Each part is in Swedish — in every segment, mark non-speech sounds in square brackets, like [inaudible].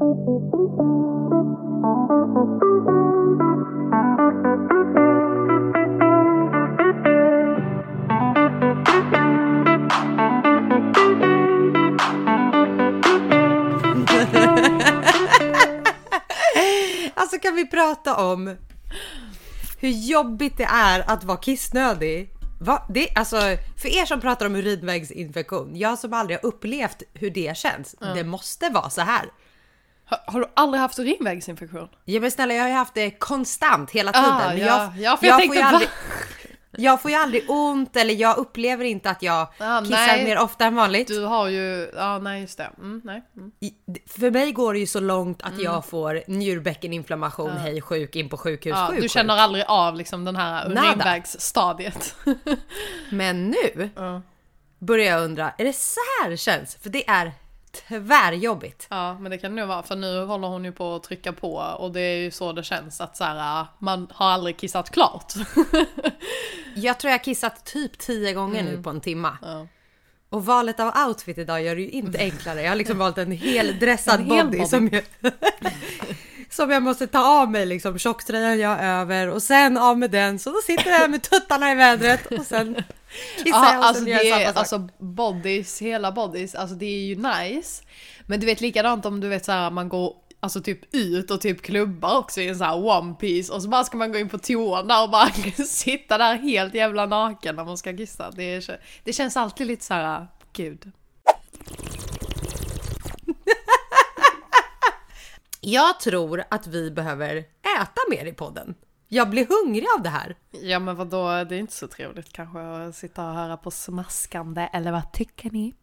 [laughs] Alltså kan vi prata om hur jobbigt det är att vara kissnödig? Va? Det, alltså, för er som pratar om urinvägsinfektion, jag som aldrig har upplevt hur det känns, det måste vara så här. Har, har du aldrig haft urinvägsinfektion? Ja men snälla jag har ju haft det konstant hela tiden. Ah, ja. jag, Ja, för jag får ju aldrig, [laughs] jag får ju aldrig ont eller jag upplever inte att jag Ah, kissar nej. mer ofta än vanligt. Du har ju, ja nej just det. Mm, nej. Mm. För mig går det ju så långt att jag får njurbäckeninflammation, hej sjuk, in på sjukhus, Ja, sjuk, du sjuk. känner aldrig av liksom den här urinvägsstadiet. [laughs] Men nu Ja. börjar jag undra, är det så här det känns? För det är tvärjobbigt. Ja, men det kan det nog vara för nu håller hon ju på att trycka på och det är ju så det känns att så här, man har aldrig kissat klart. [laughs] Jag tror jag har kissat typ tio gånger nu på en timma. Ja. Och valet av outfit idag gör det ju inte [laughs] enklare. Jag har liksom valt en hel dressad En body, body. som jag, [laughs] som jag måste ta av mig liksom tjocktröjan jag har över och sen av med den. Så då sitter jag här med tuttarna i vädret och sen kissar Ja, alltså det är, alltså bodies, hela bodies, alltså det är ju nice. Men du vet likadant om du vet så här man går Alltså typ ut och typ klubbar också i en sån här one piece och så bara ska man gå in på där och bara [laughs] sitta där helt jävla naken när man ska kissa. Det, är, det känns alltid lite så här, gud. Jag tror att vi behöver äta mer i podden. Jag blir hungrig av det här. Ja men vadå, det är inte så trevligt kanske att sitta och höra på smaskande, eller vad tycker ni?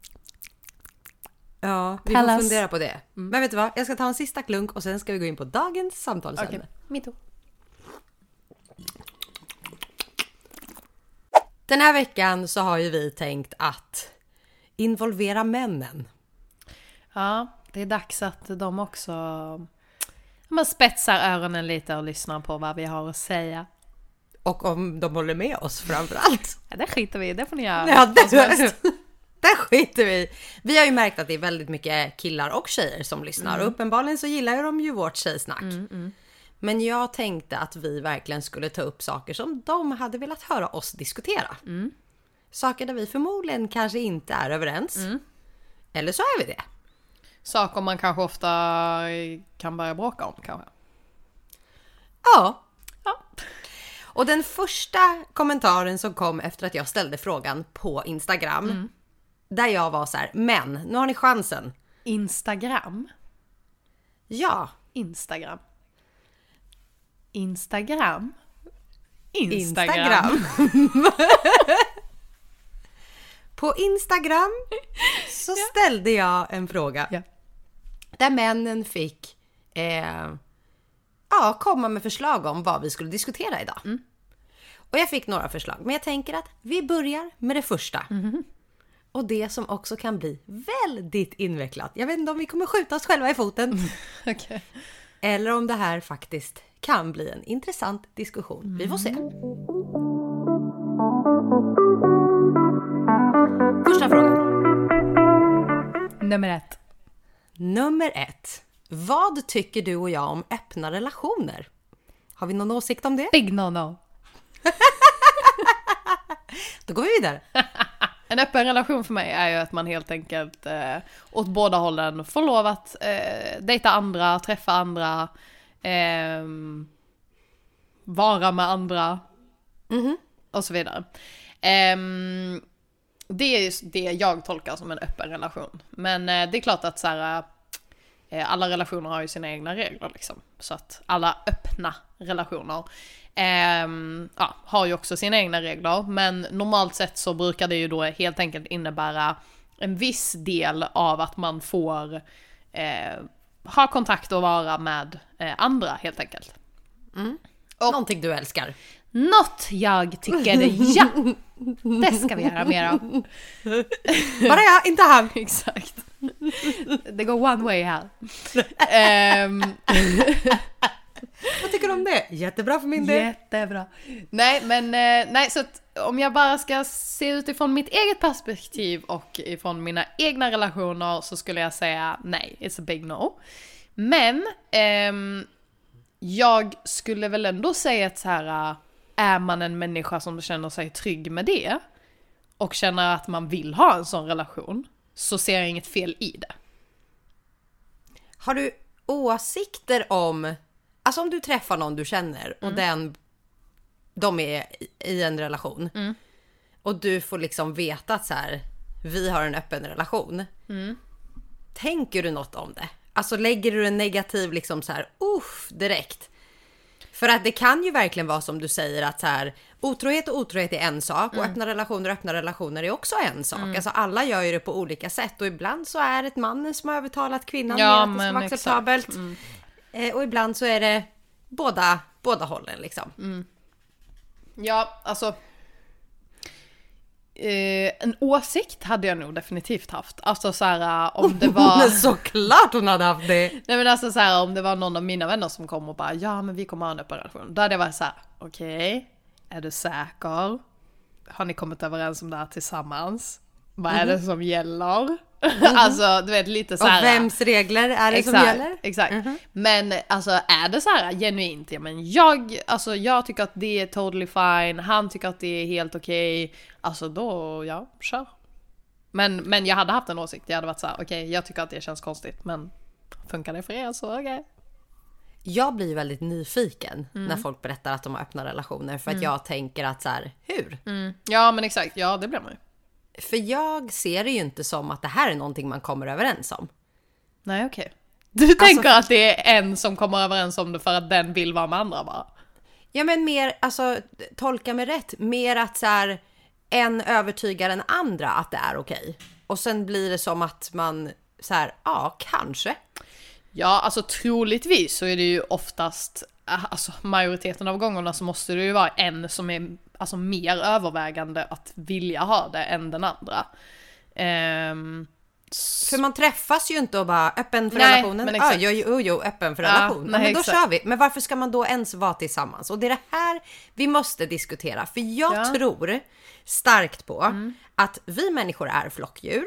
Ja, vi Tell får us. fundera på det. Men vet du vad? Jag ska ta en sista klunk och sen ska vi gå in på dagens samtalsämne. Okej, mitt Den här veckan så har ju vi tänkt att involvera männen. Ja, det är dags att de också man spetsar öronen lite och lyssnar på vad vi har att säga. Och om de håller med oss framförallt. Ja, det skiter vi i, det får ni göra. Ja, det, där [laughs] skiter vi i. Vi har ju märkt att det är väldigt mycket killar och tjejer som lyssnar och uppenbarligen så gillar ju de ju vårt tjejsnack. Men jag tänkte att vi verkligen skulle ta upp saker som de hade velat höra oss diskutera. Saker där vi förmodligen kanske inte är överens. Eller så är vi det. Saker man kanske ofta kan börja bråka om kanske. Ja. Ja. Och den första kommentaren som kom efter att jag ställde frågan på Instagram. Där jag var så här, men nu har ni chansen. Instagram. Ja, Instagram. Instagram. Instagram. [laughs] På Instagram så [laughs] ställde jag en fråga. Ja. Där männen fick eh, ja, komma med förslag om vad vi skulle diskutera idag. Och jag fick några förslag, men jag tänker att vi börjar med det första. Och det som också kan bli väldigt invecklat. Jag vet inte om vi kommer skjuta oss själva i foten. [laughs] Okej. Eller om det här faktiskt kan bli en intressant diskussion. Vi får se. Första frågan. Nummer ett. Nummer ett. Vad tycker du och jag om öppna relationer? Har vi någon åsikt om det? Big no-no. [laughs] Då går vi vidare. [laughs] En öppen relation för mig är ju att man helt enkelt eh, åt båda hållen får lov att eh, dejta andra, träffa andra, ehm, vara med andra och så vidare. Ehm, det är just det jag tolkar som en öppen relation. Men eh, det är klart att så här, eh, alla relationer har ju sina egna regler liksom. Så att alla öppna relationer ehm, ja, har ju också sina egna regler. Men normalt sett så brukar det ju då helt enkelt innebära en viss del av att man får eh, ha kontakt och vara med eh, andra helt enkelt. Någonting du älskar. Något jag tycker, ja! [laughs] Det ska vi göra mer av. [laughs] Bara jag, inte han. Exakt. Det går one way här. Ehm, Vad tycker du om det? Jättebra för min del. Jättebra. Nej, men eh, nej, så att om jag bara ska se utifrån mitt eget perspektiv och ifrån mina egna relationer så skulle jag säga nej, it's a big no. Men ehm, jag skulle väl ändå säga att så här, är man en människa som känner sig trygg med det och känner att man vill ha en sån relation så ser jag inget fel i det. Har du åsikter om, alltså om du träffar någon du känner och den, de är i en relation och du får liksom veta att så här, vi har en öppen relation. Tänker du något om det? Alltså lägger du en negativ liksom så här, uff, direkt? För att det kan ju verkligen vara som du säger att så här, otrohet och otrohet är en sak och öppna relationer och öppna relationer är också en sak. Alltså alla gör ju det på olika sätt och ibland så är det mannen som har övertalat kvinnan Ja, med att det ska vara acceptabelt. Eh, och ibland så är det båda, båda hållen liksom. Ja, alltså. Eh, en åsikt hade jag nog definitivt haft. Alltså så här om det [laughs] var... Men såklart hon hade haft det! Nej men alltså så här om det var någon av mina vänner som kom och bara ja men vi kommer ha en öppen relation. Då hade jag varit så här: okej, är du säker? Har ni kommit överens om det här tillsammans? Vad är det som gäller? [laughs] alltså du vet lite så Och vems regler är det som Exakt, gäller? exakt. Men alltså är det så här genuint, ja men jag, alltså jag tycker att det är totally fine, han tycker att det är helt okej, alltså då, ja, kör. Men, men jag hade haft en åsikt, jag hade varit så här: okej jag tycker att det känns konstigt men funkar det för er så okej. Jag blir väldigt nyfiken Mm. när folk berättar att de har öppna relationer för att jag tänker att så här, hur? Ja men exakt, ja det blir man ju. För jag ser det ju inte som att det här är någonting man kommer överens om. Nej okej. Du tänker att det är en som kommer överens om det för att den vill vara med andra bara? Ja men mer, alltså tolka mig rätt, mer att så här, en övertygar den andra att det är okej. Och sen blir det som att man så här, ja kanske. Ja, alltså troligtvis så är det ju oftast, alltså majoriteten av gångerna så måste det ju vara en som är alltså mer övervägande att vilja ha det än den andra. Ehm, För man träffas ju inte och bara öppen för Nej, relationen. men exakt. jo, jo, jo, öppen för Ja, relation. Ja, nej, men då exakt. kör vi. Men varför ska man då ens vara tillsammans? Och det är det här vi måste diskutera. För jag Ja. Mm. tror starkt på att vi människor är flockdjur.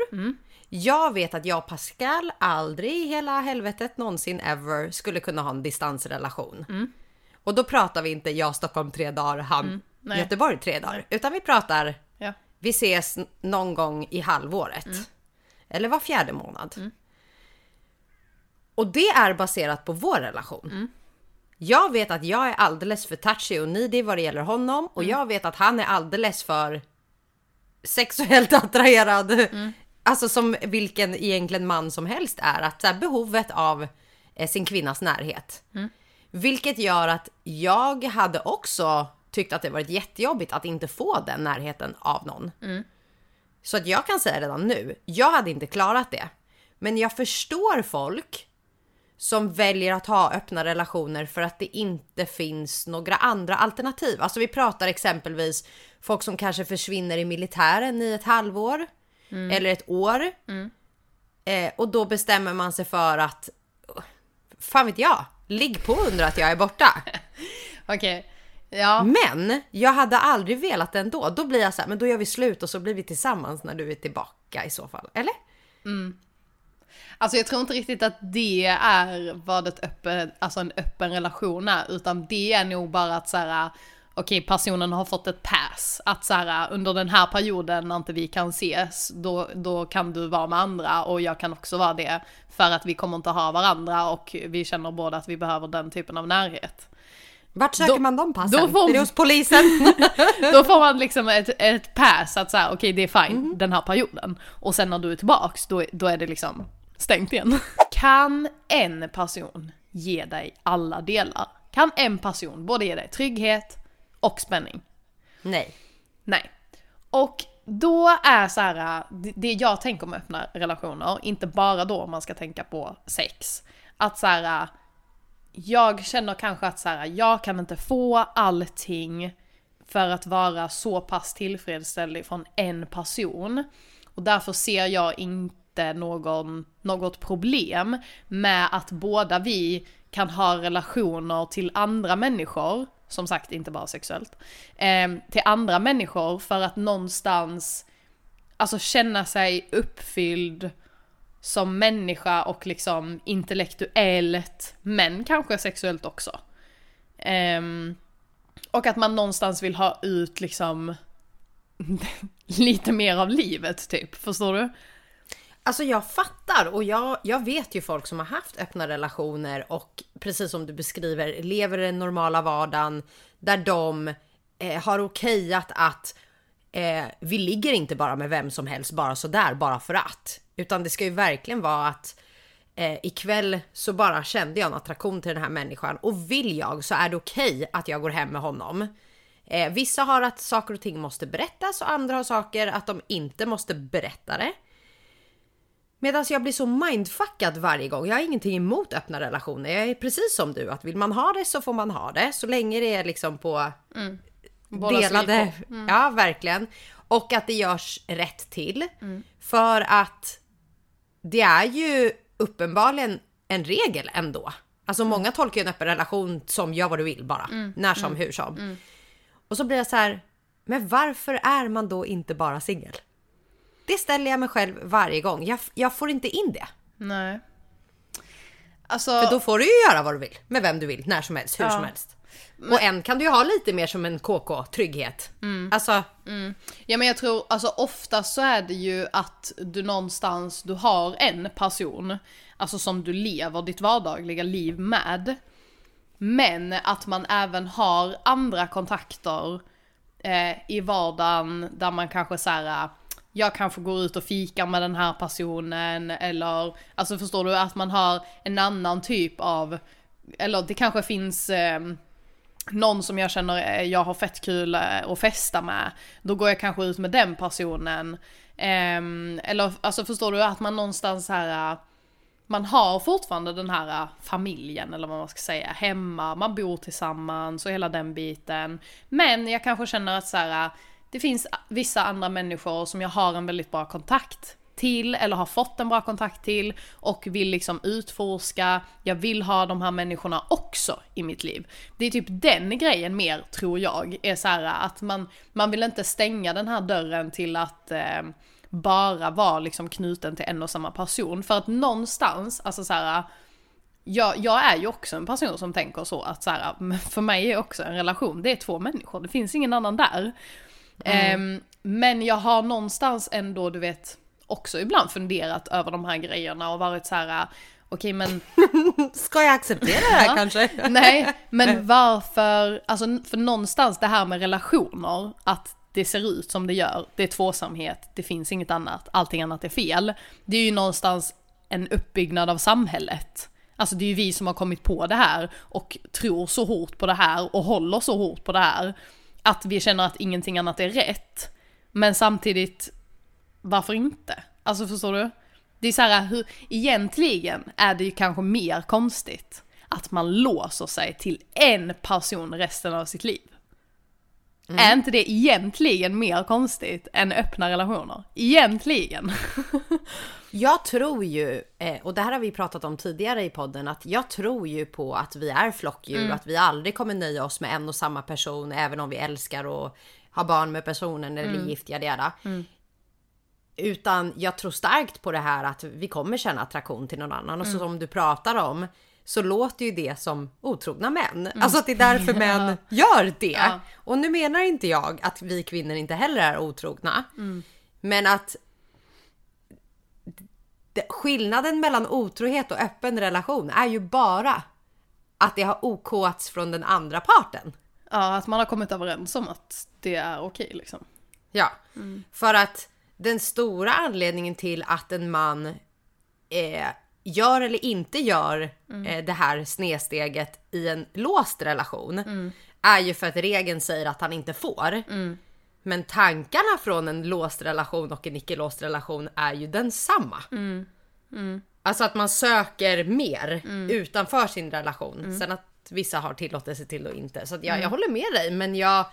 Jag vet att jag och Pascal aldrig i hela helvetet någonsin ever skulle kunna ha en distansrelation. Mm. Och då pratar vi inte jag Stockholm tre dagar, han nej. Göteborg tre dagar. Utan vi pratar ja. vi ses någon gång i halvåret. Eller var fjärde månad. Och det är baserat på vår relation. Jag vet att jag är alldeles för touchy och needy vad det gäller honom. Och jag vet att han är alldeles för sexuellt [laughs] attraherad. Alltså som vilken egentligen man som helst är. Att här, behovet av eh, sin kvinnas närhet. Vilket gör att jag hade också tyckt att det varit jättejobbigt att inte få den närheten av någon. Så att jag kan säga redan nu, jag hade inte klarat det. Men jag förstår folk som väljer att ha öppna relationer för att det inte finns några andra alternativ. Alltså vi pratar exempelvis folk som kanske försvinner i militären i ett halvår eller ett år. Eh, och då bestämmer man sig för att, fan vet jag, ligg på under att jag är borta. [laughs] Okej. Ja. Men jag hade aldrig velat det ändå. Då blir jag så här, men då gör vi slut och så blir vi tillsammans när du är tillbaka i så fall. Eller? Alltså jag tror inte riktigt att det är vad ett öppet, alltså en öppen relation är, utan det är nog bara att så här, okej personen har fått ett pass, att så här, under den här perioden när inte vi kan ses, då, då kan du vara med andra och jag kan också vara det, för att vi kommer inte ha varandra och vi känner båda att vi behöver den typen av närhet. Vart söker Då- man de passen? då får- Är det hos polisen? [laughs] [laughs] Då får man liksom ett, ett pass att säga okej det är fine den här perioden. Och sen när du är tillbaks då, då är det liksom stängt igen. [laughs] Kan en person ge dig alla delar? Kan en person både ge dig trygghet och spänning? Nej. Nej. Och då är så här, det- det jag tänker om öppna relationer, inte bara då man ska tänka på sex, att så här, jag känner kanske att så här, jag kan inte få allting för att vara så pass tillfredsställd från en person. Och därför ser jag inte någon, något problem med att båda vi kan ha relationer till andra människor, som sagt inte bara sexuellt, eh, till andra människor för att någonstans alltså känna sig uppfylld som människa och liksom intellektuellt, men kanske sexuellt också. Um, och att man någonstans vill ha ut liksom [laughs] lite mer av livet typ, förstår du? Alltså jag fattar och jag, jag vet ju folk som har haft öppna relationer och precis som du beskriver lever den normala vardagen där de eh, har okejat att eh, vi ligger inte bara med vem som helst bara sådär bara för att. Utan det ska ju verkligen vara att eh, ikväll så bara kände jag en attraktion till den här människan och vill jag så är det okej okay att jag går hem med honom. Eh, vissa har att saker och ting måste berättas och andra har saker att de inte måste berätta det. Medan jag blir så mindfuckad varje gång. Jag har ingenting emot öppna relationer. Jag är precis som du, att vill man ha det så får man ha det. Så länge det är liksom på mm. delade... Mm. Ja, verkligen. Och att det görs rätt till. Mm. För att det är ju uppenbarligen en regel ändå. Alltså mm. många tolkar ju en öppen relation som gör vad du vill bara. Mm. När som, mm. hur som. Mm. Och så blir jag så här, men varför är man då inte bara singel? Det ställer jag mig själv varje gång. Jag, jag får inte in det. Nej. Alltså... För då får du ju göra vad du vill. Med vem du vill, när som helst, hur ja. som helst. Men... Och en kan du ju ha lite mer som en KK, trygghet. Mm. Alltså. Mm. Ja men jag tror, alltså oftast så är det ju att du någonstans, du har en person, alltså som du lever ditt vardagliga liv med. Men att man även har andra kontakter eh, i vardagen där man kanske såhär, jag kanske går ut och fikar med den här personen eller, alltså förstår du att man har en annan typ av, eller det kanske finns eh, någon som jag känner eh, jag har fett kul eh, att festa med, då går jag kanske ut med den personen. Ehm, eller alltså förstår du att man någonstans här, eh, man har fortfarande den här familjen eller vad man ska säga, hemma, man bor tillsammans och hela den biten. Men jag kanske känner att så här, det finns vissa andra människor som jag har en väldigt bra kontakt till eller har fått en bra kontakt till och vill liksom utforska, jag vill ha de här människorna också i mitt liv. Det är typ den grejen mer tror jag, är så här att man, man vill inte stänga den här dörren till att eh, bara vara liksom knuten till en och samma person. För att någonstans, alltså så här, jag, jag, är ju också en person som tänker så att så här, för mig är också en relation, det är två människor, det finns ingen annan där. Mm. Um, men jag har någonstans ändå, du vet, också ibland funderat över de här grejerna och varit så här okej men... [laughs] Ska jag acceptera det här kanske? [laughs] Nej, men varför, alltså för någonstans det här med relationer, att det ser ut som det gör, det är tvåsamhet, det finns inget annat, allting annat är fel. Det är ju någonstans en uppbyggnad av samhället. Alltså det är ju vi som har kommit på det här och tror så hårt på det här och håller så hårt på det här. Att vi känner att ingenting annat är rätt. Men samtidigt varför inte? Alltså förstår du? Det är så här, hur, egentligen är det ju kanske mer konstigt att man låser sig till en person resten av sitt liv. Mm. Är inte det egentligen mer konstigt än öppna relationer? Egentligen. [laughs] jag tror ju, eh, och det här har vi pratat om tidigare i podden, att jag tror ju på att vi är flockdjur, mm. att vi aldrig kommer nöja oss med en och samma person, även om vi älskar att ha barn med personen eller mm. gift, jada, mm. Utan jag tror starkt på det här att vi kommer känna attraktion till någon annan. Och så mm. som du pratar om så låter ju det som otrogna män. Mm. Alltså att det är därför [laughs] män gör det. Ja. Och nu menar inte jag att vi kvinnor inte heller är otrogna. Mm. Men att skillnaden mellan otrohet och öppen relation är ju bara att det har okats från den andra parten. Ja, att man har kommit överens om att det är okej liksom. Ja, mm. för att den stora anledningen till att en man eh, gör eller inte gör mm. eh, det här snedsteget i en låst relation mm. är ju för att regeln säger att han inte får. Mm. Men tankarna från en låst relation och en icke-låst relation är ju densamma. Mm. Mm. Alltså att man söker mer mm. utanför sin relation. Sen att vissa har tillåtelse till och inte. Så jag, jag håller med dig men jag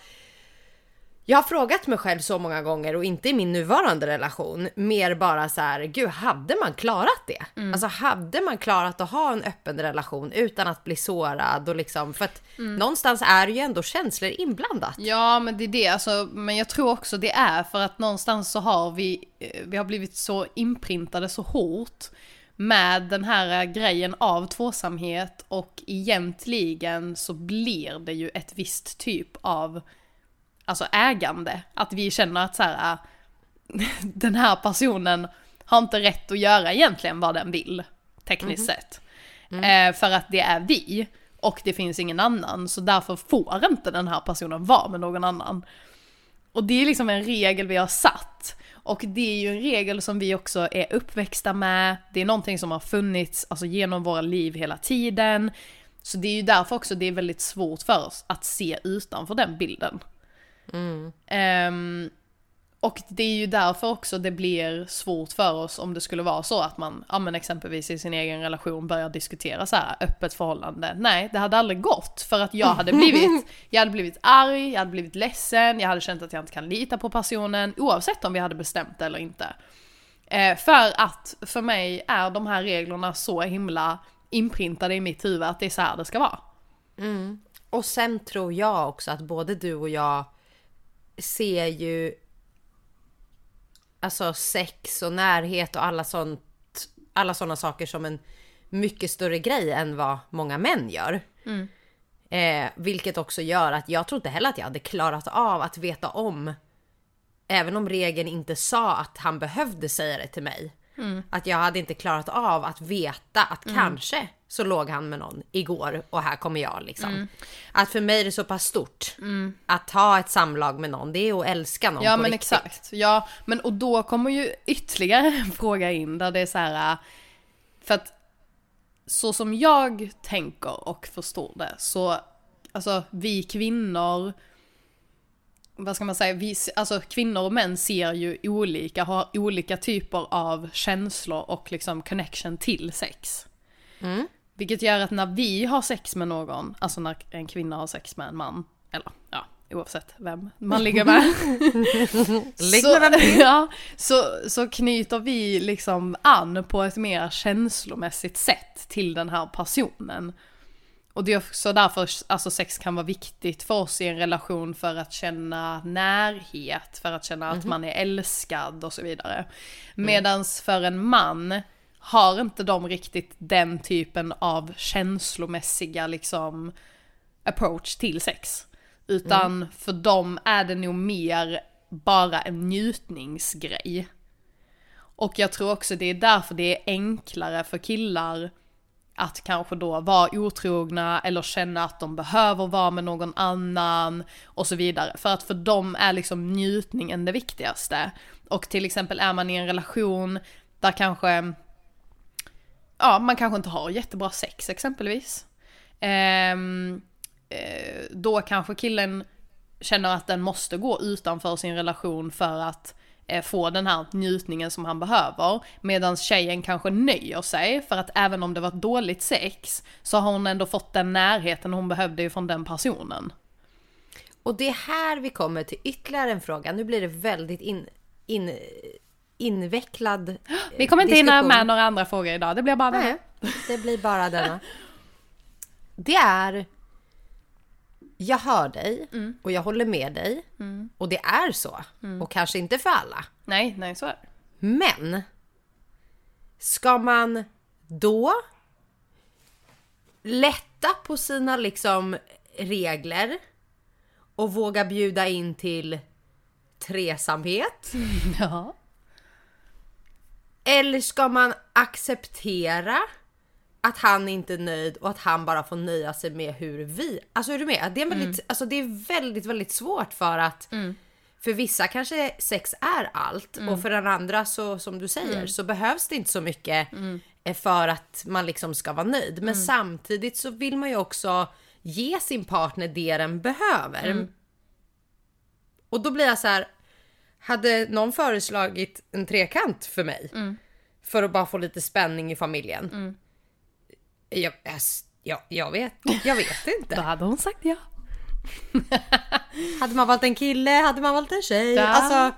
Jag har frågat mig själv så många gånger och inte i min nuvarande relation. Mer bara så här, gud hade man klarat det? Mm. Alltså hade man klarat att ha en öppen relation utan att bli sårad och liksom för att Mm. någonstans är ju ändå känslor inblandat. Ja men det är det, alltså, men jag tror också det är för att någonstans så har vi, eh, vi har blivit så inprintade så hårt med den här eh, grejen av tvåsamhet och egentligen så blir det ju ett visst typ av alltså ägande. Att vi känner att så här, äh, [laughs] den här personen har inte rätt att göra egentligen vad den vill, tekniskt sett. Eh, för att det är vi och det finns ingen annan, så därför får inte den här personen vara med någon annan. Och det är liksom en regel vi har satt. Och det är ju en regel som vi också är uppväxta med, det är någonting som har funnits alltså, genom våra liv hela tiden. Så det är ju därför också det är väldigt svårt för oss att se utanför den bilden. Ehm, och det är ju därför också det blir svårt för oss om det skulle vara så att man, ja men exempelvis i sin egen relation börjar diskutera så här öppet förhållande. Nej, det hade aldrig gått för att jag hade blivit, [laughs] jag hade blivit arg, jag hade blivit ledsen, jag hade känt att jag inte kan lita på personen oavsett om vi hade bestämt det eller inte. Eh, för att för mig är de här reglerna så himla inprintade i mitt huvud att det är så här det ska vara. Och sen tror jag också att både du och jag ser ju alltså sex och närhet och alla sånt, alla sådana saker som en mycket större grej än vad många män gör. Eh, vilket också gör att jag tror inte heller att jag hade klarat av att veta om, även om regeln inte sa att han behövde säga det till mig, att jag hade inte klarat av att veta att kanske så låg han med någon igår och här kommer jag liksom. Att för mig är det så pass stort att ha ett samlag med någon, det är att älska någon Ja på men riktigt. exakt. Ja, men och då kommer ju ytterligare [laughs] en fråga in där det är så här. äh, För att så som jag tänker och förstår det så, alltså vi kvinnor, vad ska man säga, vi, alltså kvinnor och män ser ju olika, har olika typer av känslor och liksom connection till sex. Vilket gör att när vi har sex med någon, alltså när en kvinna har sex med en man, eller ja, oavsett vem man ligger med. [laughs] Så, [laughs] ja, så, så knyter vi liksom an på ett mer känslomässigt sätt till den här personen. Och det är också därför alltså sex kan vara viktigt för oss i en relation för att känna närhet, för att känna att man är älskad och så vidare. Medans för en man har inte de riktigt den typen av känslomässiga liksom approach till sex. Utan för dem är det nog mer bara en njutningsgrej. Och jag tror också det är därför det är enklare för killar att kanske då vara otrogna eller känna att de behöver vara med någon annan och så vidare. För att för dem är liksom njutningen det viktigaste. Och till exempel är man i en relation där kanske, ja man kanske inte har jättebra sex exempelvis. Ehm, eh, då kanske killen känner att den måste gå utanför sin relation för att eh, få den här njutningen som han behöver. Medan tjejen kanske nöjer sig för att även om det var ett dåligt sex så har hon ändå fått den närheten hon behövde ju från den personen. Och det är här vi kommer till ytterligare en fråga. Nu blir det väldigt in, in, invecklad eh, [gasps] Vi kommer inte hinna med några andra frågor idag, det blir bara det. Nej, det blir bara denna. [laughs] Det är... Jag hör dig Mm. och jag håller med dig. Och det är så. Mm. Och kanske inte för alla. Nej, nej så är det. Men ska man då lätta på sina liksom regler och våga bjuda in till tresamhet? [laughs] Ja. Eller ska man acceptera att han inte är nöjd och att han bara får nöja sig med hur vi... Alltså är du med? Det är, väldigt, Mm. alltså, det är väldigt, väldigt svårt för att för vissa kanske sex är allt Mm. och för den andra så som du säger så behövs det inte så mycket eh, för att man liksom ska vara nöjd. Mm. Men samtidigt så vill man ju också ge sin partner det den behöver. Mm. Och då blir jag så här. Hade någon föreslagit en trekant för mig Mm. för att bara få lite spänning i familjen? Jag, jag, jag, vet, jag vet Då inte. hade hon sagt ja. [laughs] Hade man valt en kille, hade man valt en tjej? Ja. Alltså,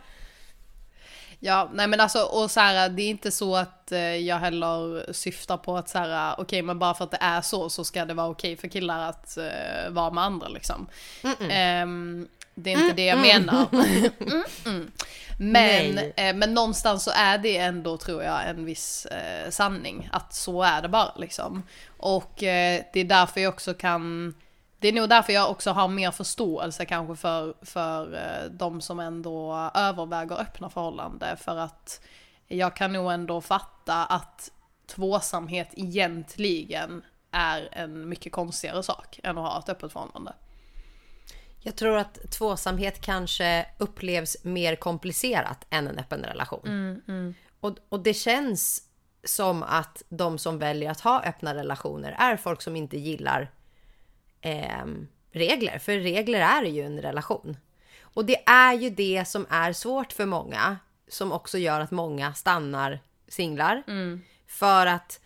Ja, nej men alltså och så här, det är inte så att eh, jag heller syftar på att så här, okej men bara för att det är så så ska det vara okej för killar att eh, vara med andra liksom. Ehm, det är inte det jag menar. Mm, mm. Men, Nej. eh, men någonstans så är det ändå tror jag en viss eh, sanning. Att så är det bara liksom. Och eh, det är därför jag också kan det är nog därför jag också har mer förståelse kanske för, för eh, de som ändå överväger öppna förhållande. För att jag kan nog ändå fatta att tvåsamhet egentligen är en mycket konstigare sak än att ha ett öppet förhållande. Jag tror att tvåsamhet kanske upplevs mer komplicerat än en öppen relation. Och, och det känns som att de som väljer att ha öppna relationer är folk som inte gillar ehm, regler. För regler är ju en relation. Och det är ju det som är svårt för många. Som också gör att många stannar singlar. För att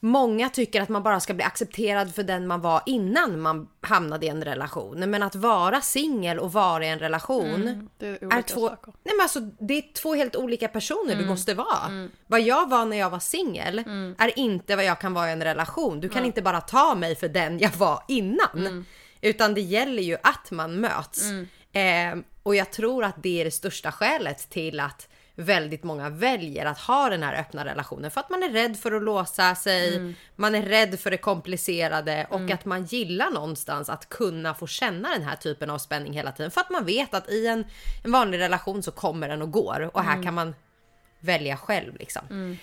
Många tycker att man bara ska bli accepterad för den man var innan man hamnade i en relation. Men att vara singel och vara i en relation Det är är två, saker. nej men alltså, det är två helt olika personer du måste vara. Vad jag var när jag var singel är inte vad jag kan vara i en relation. Du kan inte bara ta mig för den jag var innan. Utan det gäller ju att man möts. Eh, och jag tror att det är det största skälet till att väldigt många väljer att ha den här öppna relationen. För att man är rädd för att låsa sig, man är rädd för det komplicerade och att man gillar någonstans att kunna få känna den här typen av spänning hela tiden. För att man vet att i en, en vanlig relation så kommer den och går och här kan man välja själv liksom.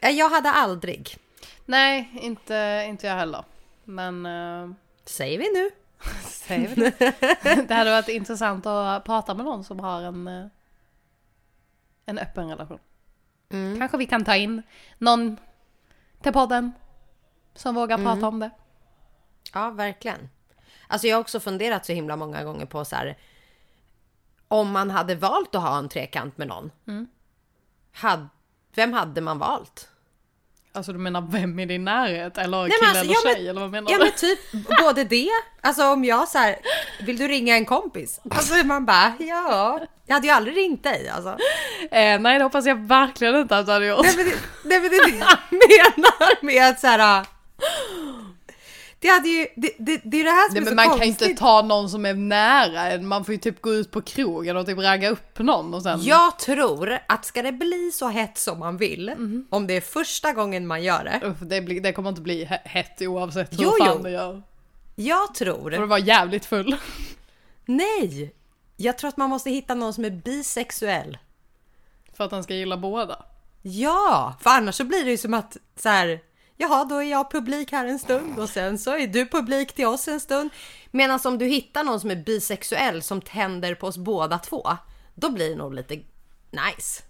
Eh, Jag hade aldrig, Nej, inte, inte jag heller. Men eh, säger vi nu. [laughs] säger vi det. [laughs] det hade varit intressant att prata med någon som har en, eh, en öppen relation. Kanske vi kan ta in någon till podden som vågar prata om det. Ja, verkligen. Alltså jag har också funderat så himla många gånger på så här. Om man hade valt att ha en trekant med någon. Had, vem hade man valt? Alltså du menar vem i din närhet? Eller kille alltså, eller ja, men- tjej? eller vad menar Ja du? men typ både det. Alltså om jag så här, vill du ringa en kompis? Alltså man bara, ja. Jag hade ju aldrig ringt dig alltså. Eh, nej det hoppas jag verkligen inte att du hade gjort. Nej men det, nej, men det är det jag menar med att så här. Det hade ju, det, det, det är det här som Nej, är så men man kan ju konstigt. inte ta någon som är nära en. Man får ju typ gå ut på krogen och typ ragga upp någon och sen... Jag tror att ska det bli så hett som man vill, Mhm. om det är första gången man gör det. Uff, det, blir, det kommer inte bli he- hett oavsett hur Jo, fan jo. du gör. Jag Får du tror, vara jävligt full. nej! Jag tror att man måste hitta någon som är bisexuell. För att han ska gilla båda. Ja, för annars så blir det ju som att så här, jaha, då är jag publik här en stund och sen så är du publik till oss en stund. Medan om du hittar någon som är bisexuell som tänder på oss båda två, då blir det nog lite nice.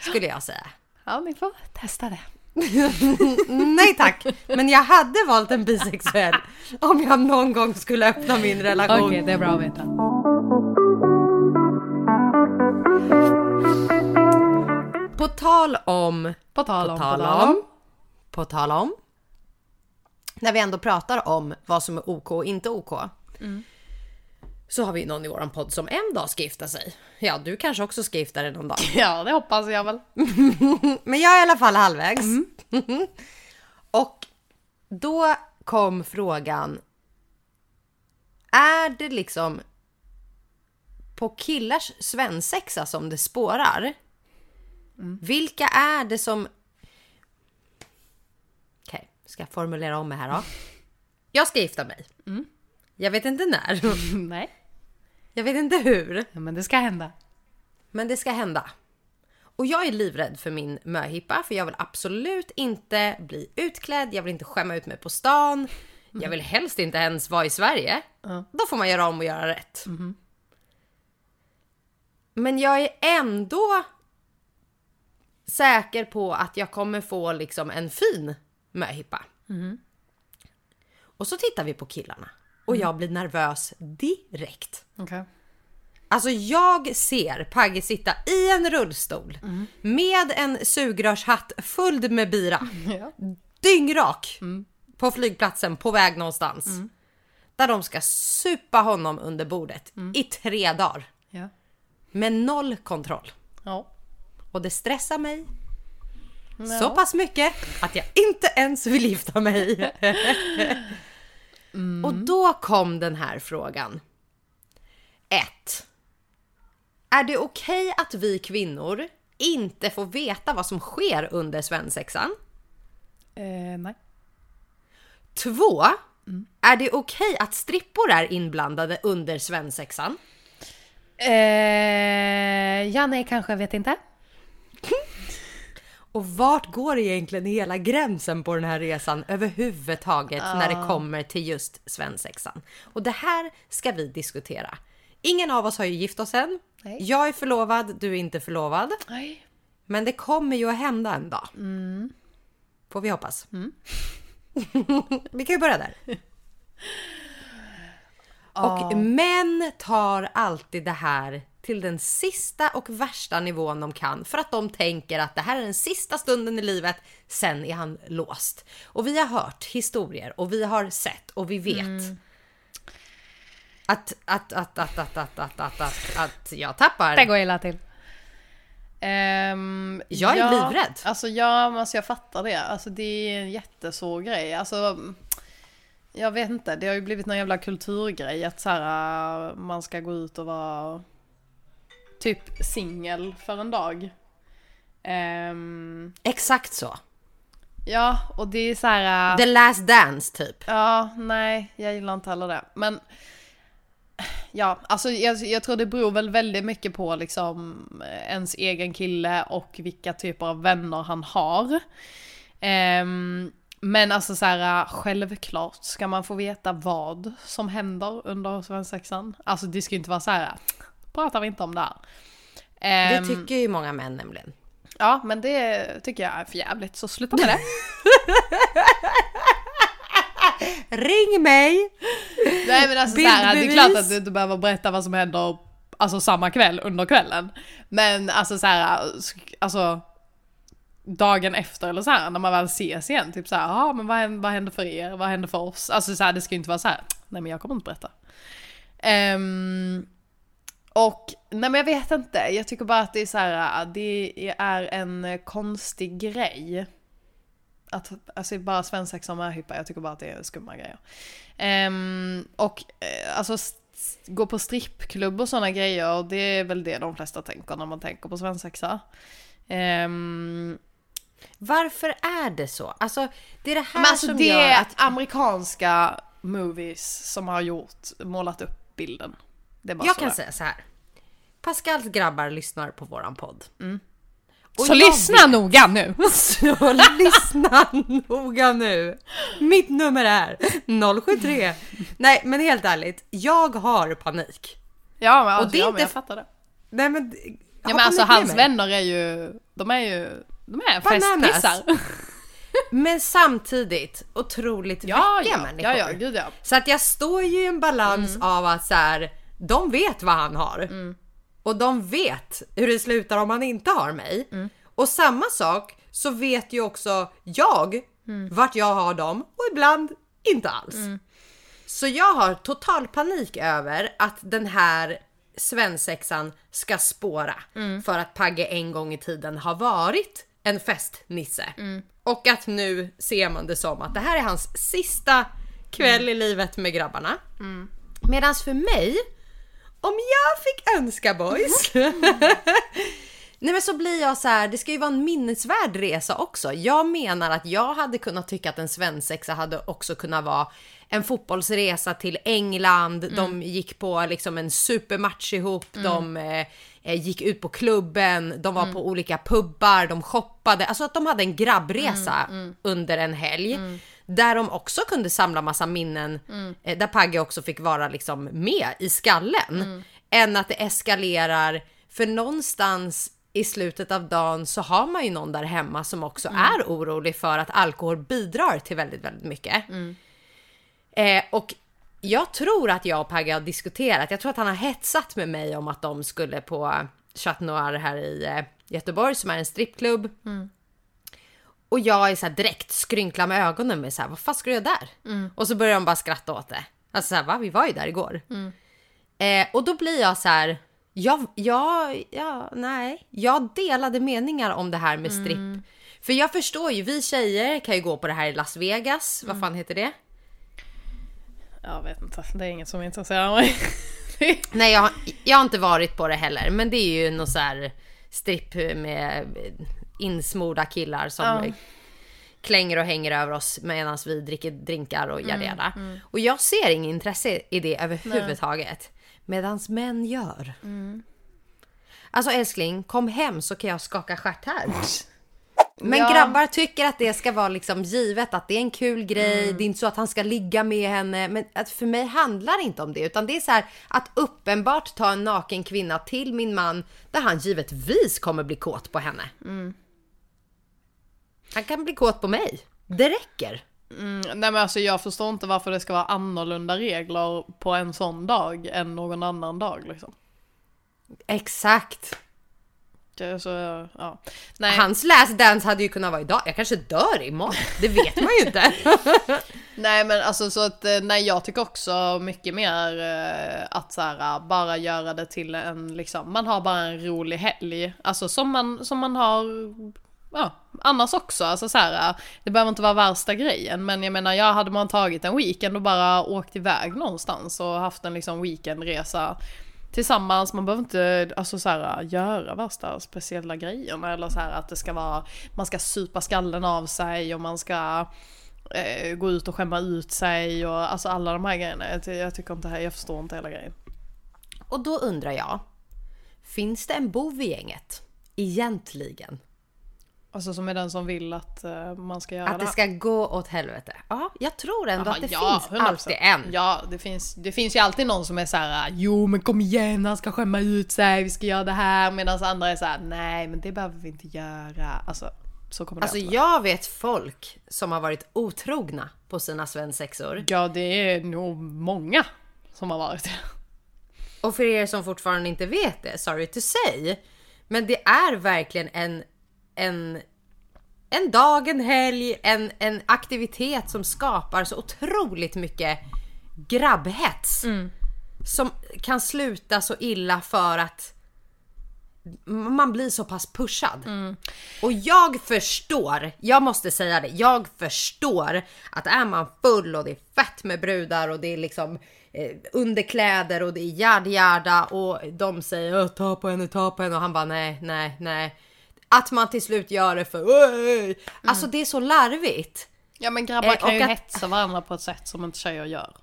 Skulle jag säga. Ja, ni får testa det. [laughs] Nej tack, men jag hade valt en bisexuell om jag någon gång skulle öppna min relation. Okej, det är bra att veta. På tal om, På tal om, på tal om. På tal om. När vi ändå pratar om vad som är OK och inte OK. Så har vi någon i våran podd som en dag ska gifta sig. Ja, du kanske också ska gifta dig någon dag. [laughs] Ja, det hoppas jag väl. [laughs] Men jag är i alla fall halvvägs. [laughs] och då kom frågan. Är det liksom på killars svensexa som det spårar? Vilka är det som... Ska formulera om mig här då? Jag ska gifta mig. Jag vet inte när. [laughs] Nej, Jag vet inte hur. ja, men det ska hända. Men det ska hända. Och jag är livrädd för min möhippa för jag vill absolut inte bli utklädd, jag vill inte skämma ut mig på stan. Jag vill helst inte ens vara i Sverige. Då får man göra om och göra rätt. Men jag är ändå säker på att jag kommer få liksom en fin möhippa. Och så tittar vi på killarna och jag blir nervös direkt. Okej. Alltså jag ser Pagge sitta i en rullstol med en sugrörshatt full med bira. [laughs] Ja. Dyngrak på flygplatsen på väg någonstans. Där de ska supa honom under bordet i tre dagar. Ja. Med noll kontroll. Ja. Och det stressar mig så pass mycket att jag inte ens vill gifta mig. [laughs] Och då kom den här frågan. 1. Är det okej att vi kvinnor inte får veta vad som sker under svensexan? Eh, nej. 2. Är det okej att strippor är inblandade under svensexan? Eh, ja, nej, kanske, vet inte. [laughs] Och vart går egentligen hela gränsen på den här resan överhuvudtaget när det kommer till just svensexan? Och det här ska vi diskutera. Ingen av oss har ju gift oss än. Nej. Jag är förlovad, du är inte förlovad. Nej. Men det kommer ju att hända en dag. Mm. Får vi hoppas. [laughs] vi kan ju börja där. Och män tar alltid det här till den sista och värsta nivån de kan för att de tänker att det här är den sista stunden i livet, sen är han låst. Och vi har hört historier och vi har sett och vi vet att, att, att, att, att, att, att, att, att, att jag tappar. Det går illa till. Ehm, Jag är ja, livrädd. Alltså ja, alltså jag fattar det. Alltså det är en jättesvår grej. Alltså, jag vet inte, det har ju blivit någon jävla kulturgrej att så här, äh, man ska gå ut och vara typ singel för en dag. Ehm, Exakt så. ja, och det är så här... äh, The last dance typ. Ja, nej, jag gillar inte heller det. Men ja, alltså jag, jag tror det beror väl väldigt mycket på liksom ens egen kille och vilka typer av vänner han har. Ehm, men alltså så här, självklart ska man få veta vad som händer under svensexan. Alltså det ska ju inte vara så här, pratar vi inte om det här. Det Ehm, tycker ju många män nämligen. Ja, men det tycker jag är för jävligt så sluta med det. [laughs] Ring mig! Nej men alltså så här, det är klart att du inte behöver berätta vad som händer alltså samma kväll under kvällen. Men alltså så här, sk- alltså dagen efter eller så här när man väl ses igen, typ så här, ja men vad vad hände för er, vad hände för oss? Alltså så här, det ska ju inte vara så här, nej men jag kommer inte berätta. Ehm, och nej men jag vet inte, jag tycker bara att det är så här, det är en konstig grej. Att, alltså bara svensexa och möhippa, jag tycker bara att det är skumma grejer. Ehm, och eh, alltså gå på strippklubb och sådana grejer, det är väl det de flesta tänker när man tänker på svensexa. Ehm, Varför är det så? Alltså, det är det här alltså som det gör är att... amerikanska movies som har gjort, målat upp bilden. Jag kan säga så här. Pascals grabbar lyssnar på våran podd. Mm. Så lyssna noga nu! [laughs] Så lyssna noga nu. Mitt nummer är 073. Nej, men helt ärligt. Jag har panik. Ja men, alltså, det är ja, inte- jag fattar det. Nej, men... Ja men alltså hans vänner är ju, de är ju, de är Bananas. festpissar. [laughs] Men samtidigt otroligt Ja, vettiga ja, människor. ja, ja, gud ja. Så att jag står ju i en balans Mm. av att så här, de vet vad han har. Och de vet hur det slutar om han inte har mig. Mm. Och samma sak så vet ju också jag Mm. vart jag har dem och ibland inte alls. Så jag har total panik över att den här svensexan ska spåra Mm. för att Pagge en gång i tiden har varit en festnisse. Och att nu ser man det som att det här är hans sista kväll i livet med grabbarna. Medans för mig, om jag fick önska boys, [laughs] Nej men så blir jag så här, det ska ju vara en minnesvärd resa också. Jag menar att jag hade kunnat tycka att en svensexa hade också kunnat vara en fotbollsresa till England. De gick på liksom en supermatch ihop. De eh, eh, gick ut på klubben. De var på olika pubbar. De shoppade. Alltså att de hade en grabbresa under en helg. Där de också kunde samla massa minnen. Eh, där Pagge också fick vara liksom med i skallen. Än att det eskalerar. För någonstans i slutet av dagen så har man ju någon där hemma som också är orolig för att alkohol bidrar till väldigt, väldigt mycket. Eh, och jag tror att jag och Pagge har diskuterat, jag tror att han har hetsat med mig om att de skulle på Chat Noir här i eh, Göteborg som är en strippklubb. Och jag är så här direkt skrynkla med ögonen med så här, vad fan ska du göra där? Och så börjar de bara skratta åt det. Alltså så här, va? Vi var ju där igår. Eh, och då blir jag så här, jag, jag, ja, nej. Jag delade meningar om det här med stripp. För jag förstår ju, vi tjejer kan ju gå på det här i Las Vegas. Vad fan heter det? Jag vet inte, det är inget som intresserar mig. [laughs] Nej, jag, jag har inte varit på det heller. Men det är ju någon så här stripp med insmorda killar som Ja. klänger och hänger över oss medan vi dricker drinkar och jada jada. Och jag ser ingen intresse i det överhuvudtaget. Medans män gör. Alltså älskling, kom hem så kan jag skaka stjärt här. [laughs] Men Ja. grabbar tycker att det ska vara liksom givet att det är en kul grej. Det är inte så att han ska ligga med henne. Men att för mig handlar det inte om det. Utan det är så här att uppenbart ta en naken kvinna till min man där han givetvis kommer bli kåt på henne. Han kan bli kåt på mig. Det räcker. Mm, nej men alltså jag förstår inte varför det ska vara annorlunda regler på en sån dag än någon annan dag liksom. Exakt. Så, ja. Hans last dance hade ju kunnat vara idag. Jag kanske dör imorgon. Det vet man ju inte. [laughs] Nej men alltså så att, eh, nej jag tycker också mycket mer eh, att så här, bara göra det till en liksom, man har bara en rolig helg. Alltså som man, som man har, ja, annars också. Alltså så här, det behöver inte vara värsta grejen men jag menar, jag hade man tagit en weekend och bara åkt iväg någonstans och haft en liksom weekendresa tillsammans, man behöver inte alltså så här, göra värsta speciella grejerna eller så här att det ska vara, man ska supa skallen av sig och man ska eh, gå ut och skämma ut sig och alltså alla de här grejerna. Jag, jag tycker inte, jag förstår inte hela grejen. Och då undrar jag. Finns det en bov i gänget? Egentligen. Alltså som är den som vill att eh, man ska göra Att det ska gå åt helvete. Ja, jag tror ändå Jaha, att det ja, finns 100%. alltid en. Ja, det finns, det finns ju alltid någon som är så här: jo men kom igen, han ska skämma ut sig, vi ska göra det här. Medan andra är så här: nej men det behöver vi inte göra. Alltså, så kommer det Alltså vara. jag vet folk som har varit otrogna på sina svensexor. Ja, det är nog många som har varit det. Och för er som fortfarande inte vet det, sorry to say. Men det är verkligen en, en, en dag, en helg, en, en aktivitet som skapar så otroligt mycket grabbhets. Som kan sluta så illa för att man blir så pass pushad. Och jag förstår, jag måste säga det, jag förstår att är man full och det är fett med brudar och det är liksom eh, underkläder och det är yada och de säger "Åh, ta på henne, ta på henne och han bara nej, nej, nej. Att man till slut gör det för "Oj!" Alltså det är så larvigt. Ja men grabbar Eh, kan ju att- hetsa varandra på ett sätt som inte tjejer gör.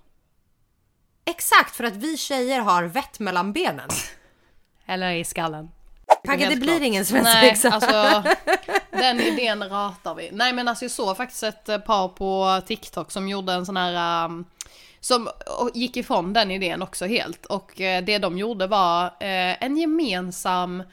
Exakt för att vi tjejer har vett mellan benen. Eller i skallen. Pagge det blir klart. ingen Nej, svensexa. alltså [laughs] den idén ratar vi. Nej men alltså jag såg faktiskt ett eh, par på TikTok som gjorde en sån här um, som gick ifrån den idén också helt. Och eh, det de gjorde var eh, en gemensam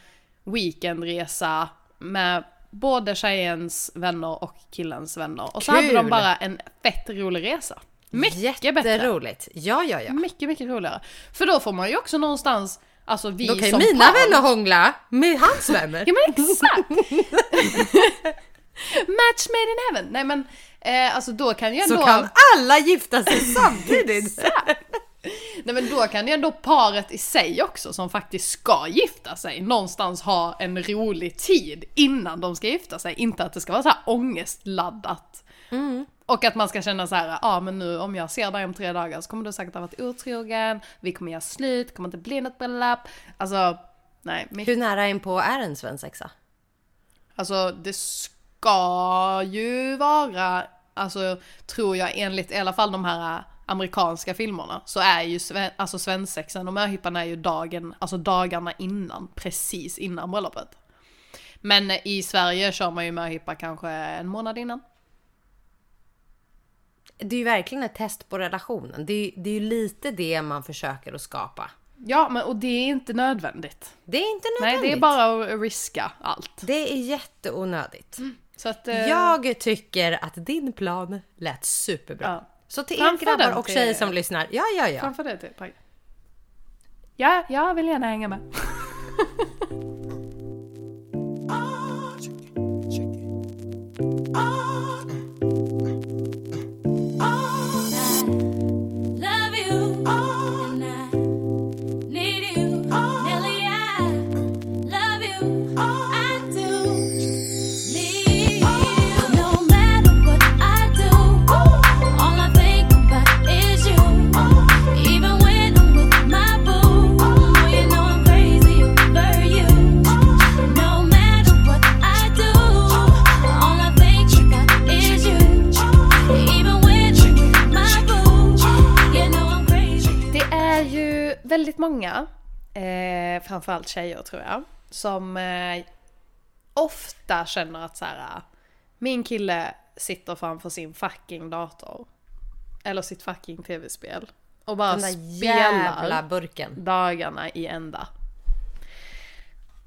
weekendresa med både tjejens vänner och killens vänner. Och så hade de bara en fett rolig resa. Mycket bättre. Jätteroligt. Ja, ja, ja. Mycket, mycket roligare. För då får man ju också någonstans, alltså vi Då kan som mina par, vänner hångla med hans vänner. [laughs] Ja men exakt! [laughs] Match made in heaven! Nej men, eh, alltså då kan ju ändå... Så kan alla gifta sig samtidigt. Nej men då kan ju ändå paret i sig också som faktiskt ska gifta sig någonstans ha en rolig tid innan de ska gifta sig. Inte att det ska vara så här ångestladdat. Och att man ska känna så här, ja ah, men nu om jag ser dig om tre dagar så kommer du säkert ha varit otrogen, vi kommer göra slut, kommer inte bli något bröllop. Alltså, nej. Mitt, Hur nära in på är en svensexa? Alltså det ska ju vara, alltså tror jag enligt i alla fall de här amerikanska filmerna så är ju sve, alltså svensexan och möhippan är ju dagen, alltså dagarna innan, precis innan bröllopet. Men i Sverige kör man ju möhippa kanske en månad innan. Det är ju verkligen ett test på relationen. Det är, det är ju lite det man försöker att skapa. Ja, men och det är inte nödvändigt. Det är inte Nej, nödvändigt. det är bara att riska allt. Det är jätteonödigt. Så att, eh, Jag tycker att din plan lät superbra. Ja. Så till er grabbar och till- tjejer som lyssnar, ja ja ja. Framför det till Pagge. Ja, jag vill gärna hänga med. [laughs] väldigt många, eh, framförallt tjejer tror jag, som eh, ofta känner att så här, min kille sitter framför sin fucking dator. Eller sitt fucking tv-spel. Och bara Den där spelar burken. dagarna i ända.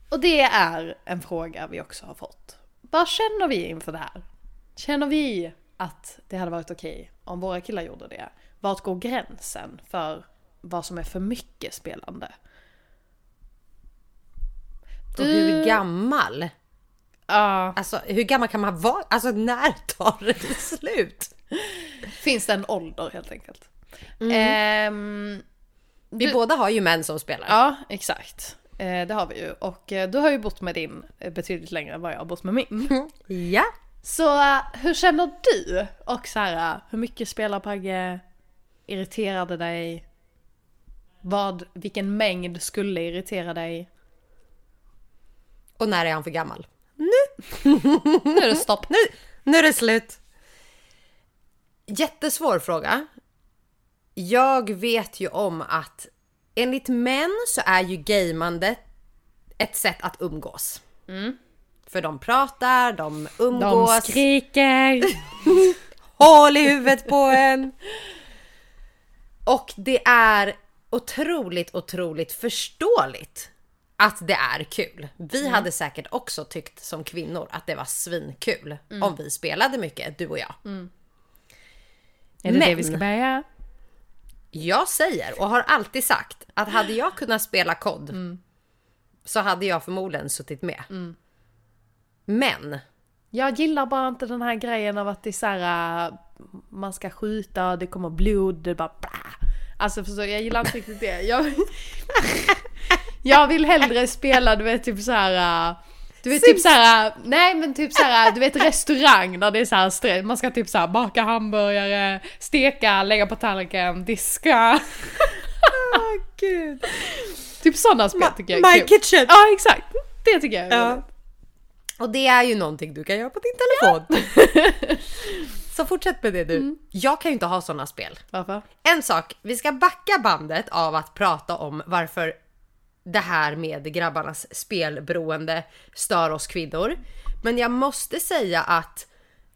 Och det är en fråga vi också har fått. Vad känner vi inför det här? Känner vi att det hade varit okej om våra killar gjorde det? Vart går gränsen för vad som är för mycket spelande? Och hur gammal? Ja, Alltså hur gammal kan man vara? Alltså när tar det slut? finns det en ålder helt enkelt? Ehm, Vi Du- båda har ju män som spelar. ja, exakt. Eh, det har vi ju. Och eh, du har ju bott med din eh, betydligt längre än vad jag har bott med min. Ja. Så eh, hur känner du? Och så här, eh, hur mycket spelar Pagge? Irriterar det dig? Vad, vilken mängd skulle irritera dig? Och när är han för gammal? [laughs] Nu är det stopp. Nu, nu är det slut. Jättesvår fråga. Jag vet ju om att enligt män så är ju gamandet ett sätt att umgås. För de pratar, de De umgås, skriker. [laughs] hål i huvudet på en. Och det är otroligt, otroligt förståeligt att det är kul. Vi hade säkert också tyckt som kvinnor att det var svinkul om vi spelade mycket, du och jag. Är det det Men- vi ska börja? Jag säger och har alltid sagt att hade jag kunnat spela kod så hade jag förmodligen suttit med. Men Jag gillar bara inte den här grejen av att det är så här, äh, man ska skjuta, det kommer blod, det bara bla. Alltså förstår jag gillar inte riktigt det. Jag, jag vill hellre spela, du vet typ så här. äh, Du vet typ så här, äh, nej men typ så här, du vet restaurang där det är så här stress, man ska typ så här baka hamburgare, steka, lägga på tallriken, diska. Åh gud. Typ sådana spel tycker jag är My kul. kitchen! Ja exakt, det tycker jag är Ja. roligt. Och det är ju någonting du kan göra på din telefon. [laughs] så fortsätt med det du. Jag kan ju inte ha sådana spel. Varför? En sak, vi ska backa bandet av att prata om varför det här med grabbarnas spelberoende stör oss kvinnor. Men jag måste säga att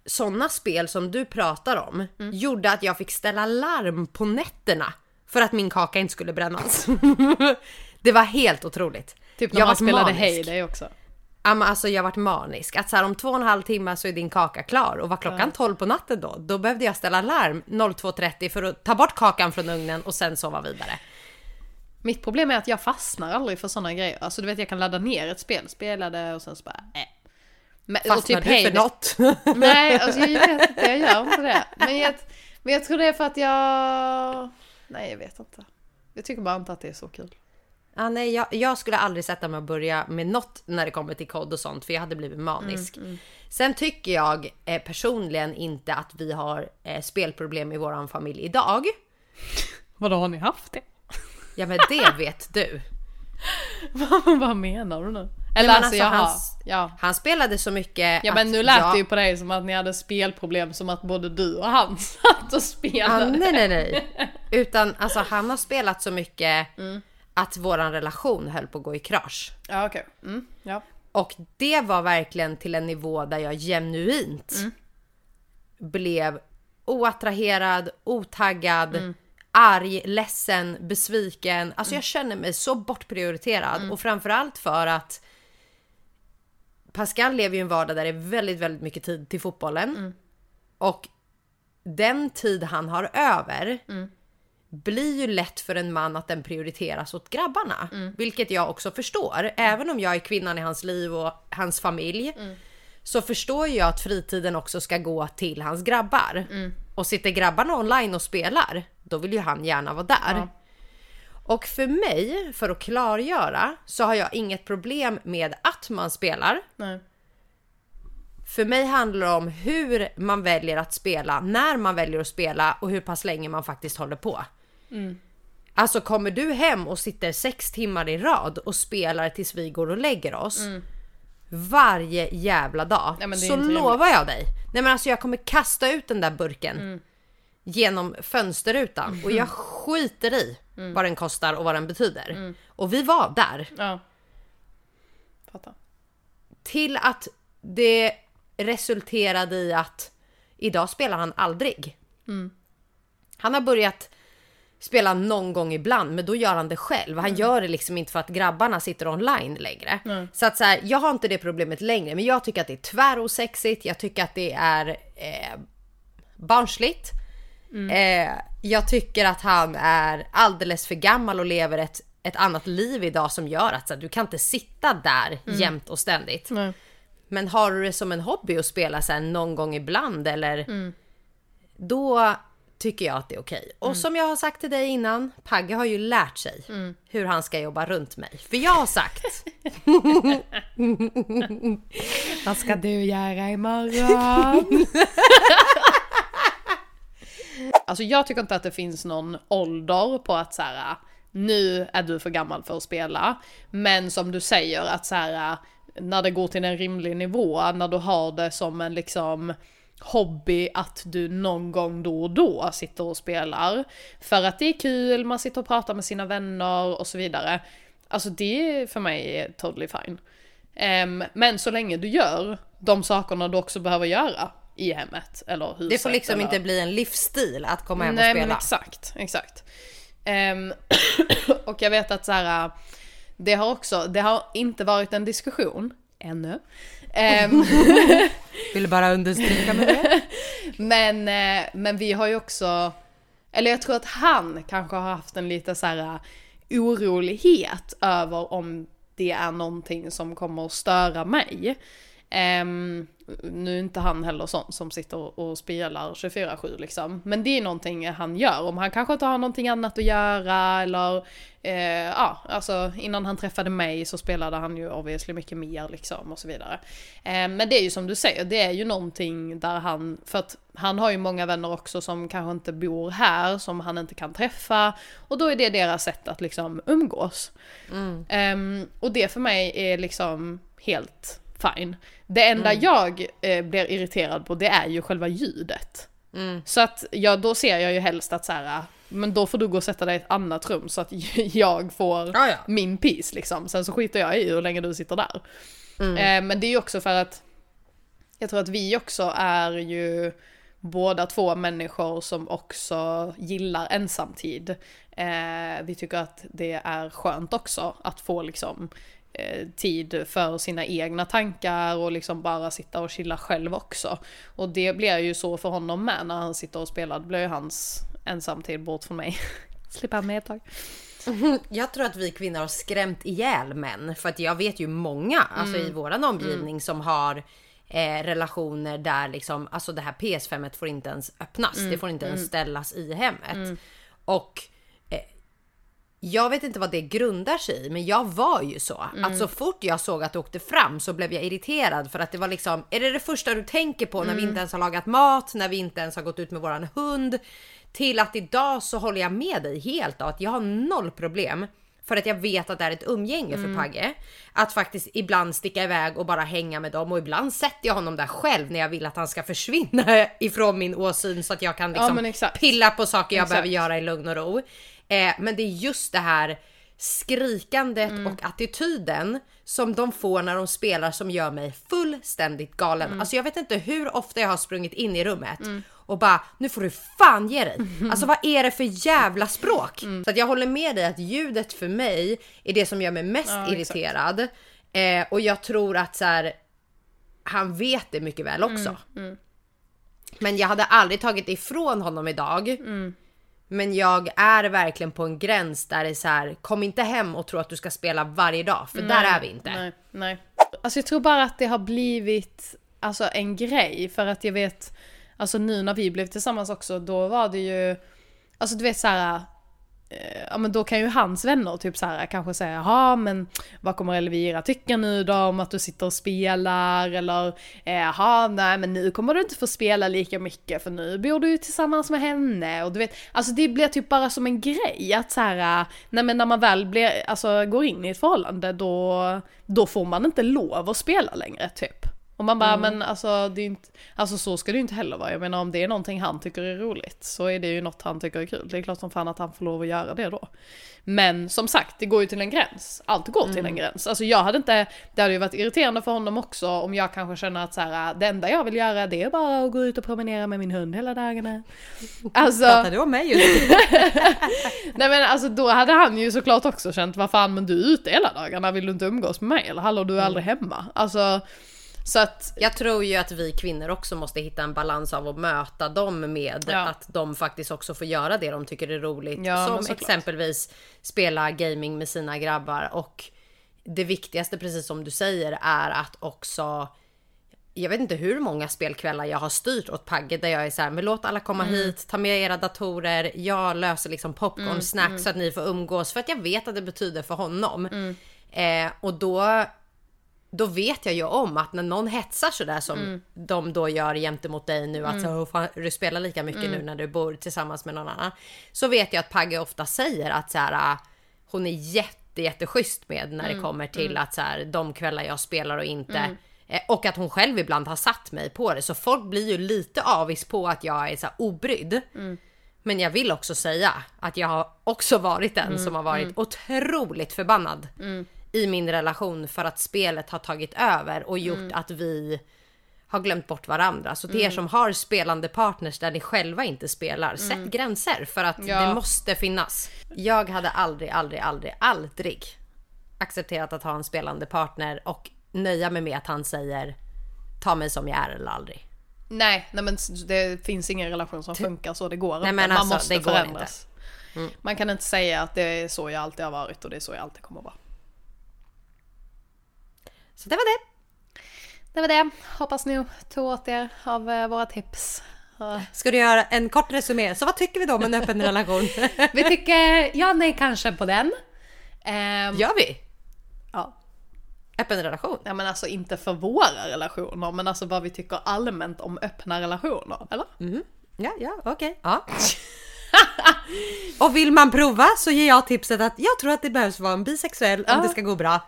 sådana spel som du pratar om gjorde att jag fick ställa larm på nätterna för att min kaka inte skulle brännas. [laughs] det var helt otroligt. Typ när jag man spelade manisk. Heyday också. Ja, men alltså jag vart manisk. Att så här, om två och en halv timme så är din kaka klar och var klockan 12 på natten då, då behövde jag ställa larm 02.30 för att ta bort kakan från ugnen och sen sova vidare. Mitt problem är att jag fastnar aldrig för sådana grejer. Alltså du vet jag kan ladda ner ett spel, spela det och sen så bara äh. Men, Fastnar du Heyday- för något? [laughs] Nej, alltså jag vet inte, jag gör inte det. Men jag, men jag tror det är för att jag... Nej, jag vet inte. Jag tycker bara inte att det är så kul. Ja, nej, jag, jag skulle aldrig sätta mig och börja med något när det kommer till kod och sånt för jag hade blivit manisk. Sen tycker jag eh, personligen inte att vi har eh, spelproblem i våran familj idag. [laughs] Vadå, har ni haft det? [laughs] Ja men det vet du. [laughs] Vad menar du nu? Eller alltså, alltså, hans- Ja. Han spelade så mycket Ja men nu lät jag... det ju på dig som att ni hade spelproblem som att både du och han satt och spelade. nej, nej, nej. Utan alltså han har spelat så mycket Mm. Att våran relation höll på att gå i krasch. Ja okej. Mm, ja. Och det var verkligen till en nivå där jag genuint Mm. blev oattraherad, otaggad, Mm. arg, ledsen, besviken. Mm. Alltså jag känner mig så bortprioriterad och framförallt för att Pascal lever ju en vardag där det är väldigt, väldigt mycket tid till fotbollen. Mm. Och den tid han har över Mm. Blir ju lätt för en man att den prioriteras åt grabbarna. Mm. Vilket jag också förstår. Även om jag är kvinnan i hans liv och hans familj. Mm. Så förstår jag att fritiden också ska gå till hans grabbar. Mm. Och sitter grabbarna online och spelar, då vill ju han gärna vara där. Ja. Och för mig, för att klargöra, så har jag inget problem med att man spelar. Nej. För mig handlar det om hur man väljer att spela, när man väljer att spela och hur pass länge man faktiskt håller på. Alltså kommer du hem och sitter sex timmar i rad och spelar tills vi går och lägger oss varje jävla dag är så lovar jag dig. Nej men alltså jag kommer kasta ut den där burken genom fönsterrutan och jag [laughs] skiter i Mm. vad den kostar och vad den betyder. Och vi var där. Ja. Fattar. Till att det resulterade i att idag spelar han aldrig. Han har börjat spela någon gång ibland, men då gör han det själv. Han gör det liksom inte för att grabbarna sitter online längre. Så att så här, jag har inte det problemet längre, men jag tycker att det är tvärosexigt. Jag tycker att det är eh, barnsligt. Eh, jag tycker att han är alldeles för gammal och lever ett, ett annat liv idag som gör att så här, du kan inte sitta där jämt och ständigt. Nej. Men har du det som en hobby att spela så här någon gång ibland eller då tycker jag att det är okej. Och som jag har sagt till dig innan, Pagge har ju lärt sig hur han ska jobba runt mig. För jag har sagt, [laughs] Vad ska du göra imorgon? [laughs] alltså jag tycker inte att det finns någon ålder på att så här. nu är du för gammal för att spela. Men som du säger att så här. när det går till en rimlig nivå, när du har det som en liksom hobby att du någon gång då och då sitter och spelar. För att det är kul, man sitter och pratar med sina vänner och så vidare. Alltså det är för mig totally fine. Ehm, men så länge du gör de sakerna du också behöver göra i hemmet eller huset. det får liksom eller... inte bli en livsstil att komma hem och Nej spela. men exakt, exakt. Ehm, [clears throat] och jag vet att så här, det har också, det har inte varit en diskussion ännu. Ehm, [laughs] Vill bara understryka med det. [laughs] men, eh, men vi har ju också, eller jag tror att han kanske har haft en lite så här eh, orolighet över om det är någonting som kommer att störa mig. Um, nu är inte han heller sån som sitter och spelar 24-7 liksom. Men det är någonting han gör. Om han kanske inte har någonting annat att göra eller eh, ja, alltså innan han träffade mig så spelade han ju obviously mycket mer liksom och så vidare. Ehm, men det är ju som du säger, det är ju någonting där han, för att han har ju många vänner också som kanske inte bor här, som han inte kan träffa. Och då är det deras sätt att liksom umgås. Ehm, och det för mig är liksom helt fine. Det enda jag eh, blir irriterad på det är ju själva ljudet. Så att ja, då ser jag ju helst att så här, men då får du gå och sätta dig i ett annat rum så att [laughs] jag får Ja, ja. min peace liksom. Sen så skiter jag i hur länge du sitter där. Eh, men det är ju också för att jag tror att vi också är ju båda två människor som också gillar ensamtid. Eh, vi tycker att det är skönt också att få liksom tid för sina egna tankar och liksom bara sitta och chilla själv också. Och det blir ju så för honom med när han sitter och spelar, det blir ju hans ensamtid bort från mig. [laughs] Slipper han med ett tag. [laughs] Jag tror att vi kvinnor har skrämt ihjäl män. För att jag vet ju många alltså i våran omgivning som har eh, relationer där liksom, alltså det här PS5 får inte ens öppnas. Det får inte ens ställas i hemmet. Och eh, jag vet inte vad det grundar sig i, men jag var ju så. Att så fort jag såg att det åkte fram så blev jag irriterad för att det var liksom, är det det första du tänker på när vi inte ens har lagat mat, när vi inte ens har gått ut med våran hund? Till att idag så håller jag med dig helt av att jag har noll problem för att jag vet att det är ett umgänge för Pagge. Att faktiskt ibland sticka iväg och bara hänga med dem och ibland sätter jag honom där själv när jag vill att han ska försvinna [laughs] ifrån min åsyn så att jag kan liksom exakt. pilla på saker jag Exakt. behöver göra i lugn och ro. Eh, men det är just det här skrikandet Mm. och attityden som de får när de spelar som gör mig fullständigt galen. Mm. Alltså jag vet inte hur ofta jag har sprungit in i rummet och bara nu får du fan ge dig. [laughs] Alltså vad är det för jävla språk? Mm. Så att jag håller med dig att ljudet för mig är det som gör mig mest Ja, irriterad. Eh, och jag tror att så här, han vet det mycket väl också. Mm, Men jag hade aldrig tagit ifrån honom idag. Men jag är verkligen på en gräns där det är så här, kom inte hem och tro att du ska spela varje dag, för där är vi inte. Nej, nej. Alltså jag tror bara att det har blivit alltså, en grej för att jag vet, alltså nu när vi blev tillsammans också, då var det ju, alltså du vet så här. Eh, ja men då kan ju hans vänner typ så här kanske säga jaha men vad kommer Elvira tycka nu då om att du sitter och spelar eller eh, jaha nej men nu kommer du inte få spela lika mycket för nu bor du ju tillsammans med henne och du vet alltså det blir typ bara som en grej att så här nej men när man väl blir, alltså går in i ett förhållande då, då får man inte lov att spela längre typ. Och man bara, men alltså, det är inte, alltså så ska det ju inte heller vara. Jag menar om det är någonting han tycker är roligt så är det ju något han tycker är kul. Det är klart som fan att han får lov att göra det då. Men som sagt, det går ju till en gräns. Allt går till en gräns. Alltså jag hade inte, det hade ju varit irriterande för honom också om jag kanske känner att så här, det enda jag vill göra det är bara att gå ut och promenera med min hund hela dagarna. [laughs] Alltså, Pratar du om mig just [laughs] nej men alltså då hade han ju såklart också känt, vad fan men du är ute hela dagarna, vill du inte umgås med mig? Eller hallå du är aldrig hemma. Alltså, så att Jag tror ju att vi kvinnor också måste hitta en balans av att möta dem med Ja. att de faktiskt också får göra det de tycker är roligt. Ja, Som exempelvis spela gaming med sina grabbar och det viktigaste precis som du säger är att också jag vet inte hur många spelkvällar jag har styrt åt Pagge där jag är så här, men låt alla komma hit, ta med era datorer, jag löser liksom popcorn, snacks så att ni får umgås för att jag vet att det betyder för honom. Eh, och då då vet jag ju om att när någon hetsar sådär som de då gör gentemot dig nu, att så, "Åh, fan, du spelar lika mycket nu när du bor tillsammans med någon annan. Så vet jag att Pagge ofta säger att så här, hon är jätte, jätteschysst med när det kommer till att så här, de kvällar jag spelar och inte. Eh, Och att hon själv ibland har satt mig på det. Så folk blir ju lite avis på att jag är så här obrydd. Men jag vill också säga att jag har också varit den som har varit otroligt förbannad i min relation för att spelet har tagit över och gjort att vi har glömt bort varandra. Så till er som har spelande partners där ni själva inte spelar, sätt gränser för att Ja. det måste finnas. Jag hade aldrig, aldrig, aldrig, aldrig accepterat att ha en spelande partner och nöja mig med att han säger ta mig som jag är eller aldrig. Nej, nej men det finns ingen relation som funkar så, det går inte. men Man alltså, måste förändras. Man kan inte säga att det är så jag alltid har varit och det är så jag alltid kommer att vara. Så det var det. Det var det. Hoppas ni tog åt er av eh, våra tips. Ska du göra en kort resumé? Så vad tycker vi då om en öppen relation? [laughs] Vi tycker ja, nej kanske på den. Ehm, Gör vi? ja. Öppen relation? ja, men alltså inte för våra relationer, men alltså vad vi tycker allmänt om öppna relationer, eller? Ja, ja, okej. Ja. [laughs] Och vill man prova så ger jag tipset att jag tror att det behövs vara en bisexuell om Ja. det ska gå bra.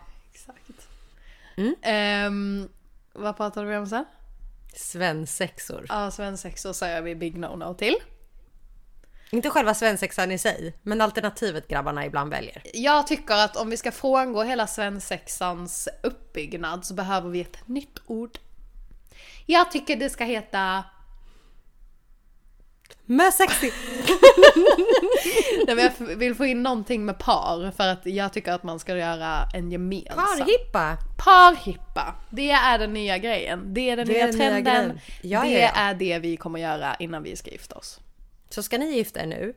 Exakt. Ehm, vad pratade vi om sen? Svensexor. Ja, svensexor säger vi big no-no till. Inte själva svensexan i sig, men alternativet grabbarna ibland väljer. Jag tycker att om vi ska frångå hela svensexans uppbyggnad så behöver vi ett nytt ord. Jag tycker det ska heta... Mösexy! [laughs] Nej, men jag vill få in någonting med par för att jag tycker att man ska göra en gemensam. Parhippa! Parhippa! Det är den nya grejen. Det är den Det nya är den nya trenden. grejen. Ja, det ja, ja. är det vi kommer göra innan vi ska gifta oss. Så ska ni gifta er nu?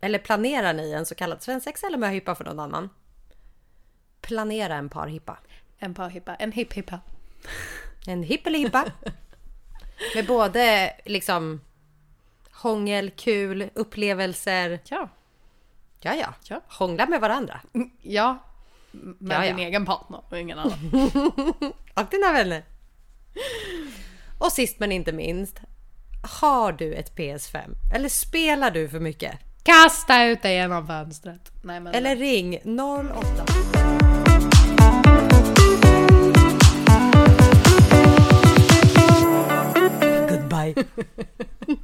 Eller planerar ni en så kallad svensexa eller möhippa för någon annan? Planera en parhippa. En parhippa, en hipp-hippa. En hippelihippa. [laughs] Med både liksom hångel, kul, upplevelser. Ja. Ja, ja. Ja. Hångla med varandra. Ja. Med Ja, ja. din egen partner och ingen annan. [laughs] Och dina vänner. Och sist men inte minst. Har du ett PS5? Eller spelar du för mycket? Kasta ut det genom fönstret. Nej, men... Eller ring 08. Goodbye. [laughs]